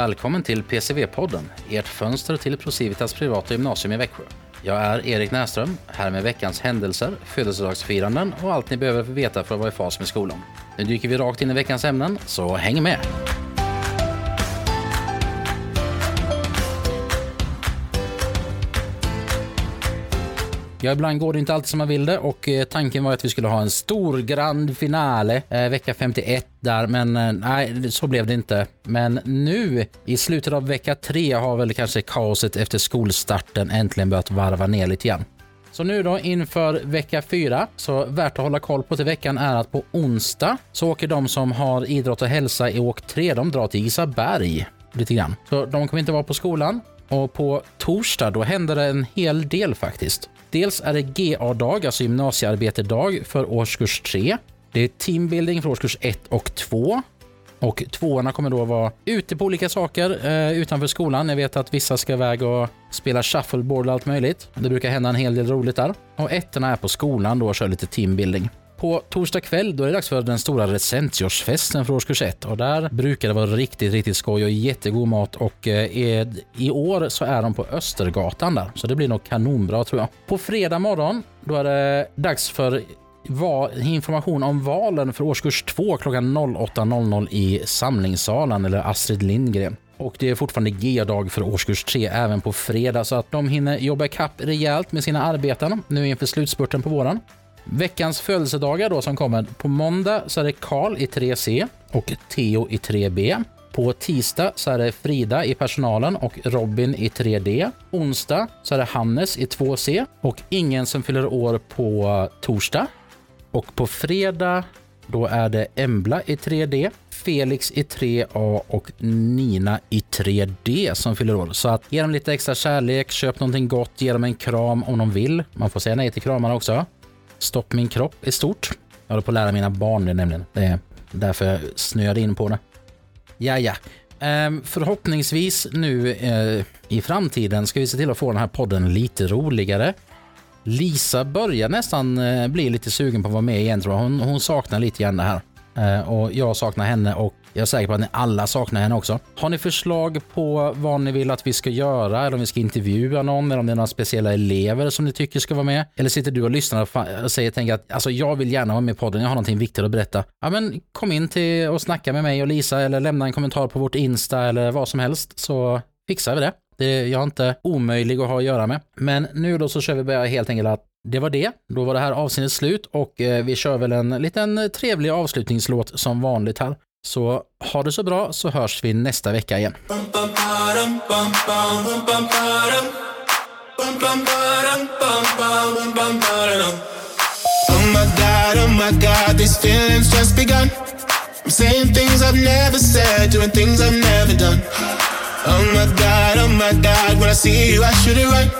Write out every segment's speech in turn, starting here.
Välkommen till PCV-podden, ert fönster till Procivitas privata gymnasium i Växjö. Jag är Erik Näström, här med veckans händelser, födelsedagsfiranden och allt ni behöver veta för att vara i fas med skolan. Nu dyker vi rakt in i veckans ämnen, så häng med! Ja, ibland går det inte alltid som man vill det och eh, tanken var att vi skulle ha en stor grand finale eh, vecka 51 där, men eh, nej, så blev det inte. Men nu i slutet av vecka 3 har väl kanske kaoset efter skolstarten äntligen börjat varva ner lite grann. Så nu då inför vecka 4, så värt att hålla koll på till veckan är att på onsdag så åker de som har idrott och hälsa i åk 3, de drar till Isaberg lite grann. Så de kommer inte vara på skolan. Och på torsdag då händer det en hel del faktiskt. Dels är det GA-dag, alltså gymnasiearbetedag för årskurs 3. Det är teambuilding för årskurs 1 och 2. Och tvåorna kommer då vara ute på olika saker eh, utanför skolan. Jag vet att vissa ska iväg och spela shuffleboard och allt möjligt. Det brukar hända en hel del roligt där. Och ettorna är på skolan då och kör lite teambuilding. På torsdag kväll då är det dags för den stora recensiorsfesten för årskurs 1 och där brukar det vara riktigt, riktigt skoj och jättegod mat och eh, i år så är de på Östergatan där så det blir nog kanonbra tror jag. På fredag morgon då är det dags för information om valen för årskurs 2 klockan 08.00 i samlingssalen eller Astrid Lindgren. Och det är fortfarande G-dag för årskurs 3 även på fredag så att de hinner jobba ikapp rejält med sina arbeten nu inför slutspurten på våren. Veckans födelsedagar då som kommer. På måndag så är det Karl i 3C och Theo i 3B. På tisdag så är det Frida i personalen och Robin i 3D. Onsdag så är det Hannes i 2C och ingen som fyller år på torsdag. Och på fredag då är det Embla i 3D, Felix i 3A och Nina i 3D som fyller år. Så att ge dem lite extra kärlek, köp någonting gott, ge dem en kram om de vill. Man får säga nej till kramarna också. Stopp min kropp är stort. Jag håller på att lära mina barn det nämligen. Det är därför jag snöade in på det. Ja, ja. Ehm, förhoppningsvis nu eh, i framtiden ska vi se till att få den här podden lite roligare. Lisa börjar nästan eh, bli lite sugen på att vara med igen tror jag. Hon, hon saknar lite grann det här. Eh, och jag saknar henne och jag är säker på att ni alla saknar henne också. Har ni förslag på vad ni vill att vi ska göra eller om vi ska intervjua någon eller om det är några speciella elever som ni tycker ska vara med? Eller sitter du och lyssnar och säger tänker att alltså, jag vill gärna vara med i podden, jag har någonting viktigt att berätta. Ja, men kom in till och snacka med mig och Lisa eller lämna en kommentar på vårt Insta eller vad som helst så fixar vi det. det jag är inte omöjlig att ha att göra med. Men nu då så kör vi bara helt enkelt att det var det. Då var det här avsnittet slut och eh, vi kör väl en liten trevlig avslutningslåt som vanligt här. Så ha det så bra så hörs vi nästa vecka igen. Oh my god, oh my god, these feelings just begun. I'm saying things I've never said, doing things I've never done. Oh my god, oh my god, when I see you, I should it right.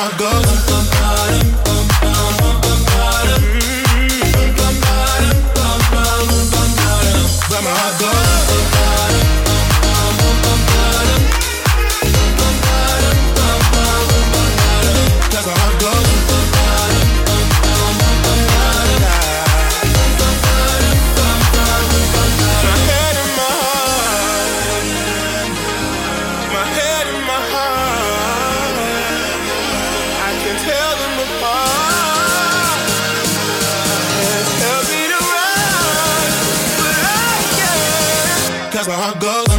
my heart goes. that's where I go.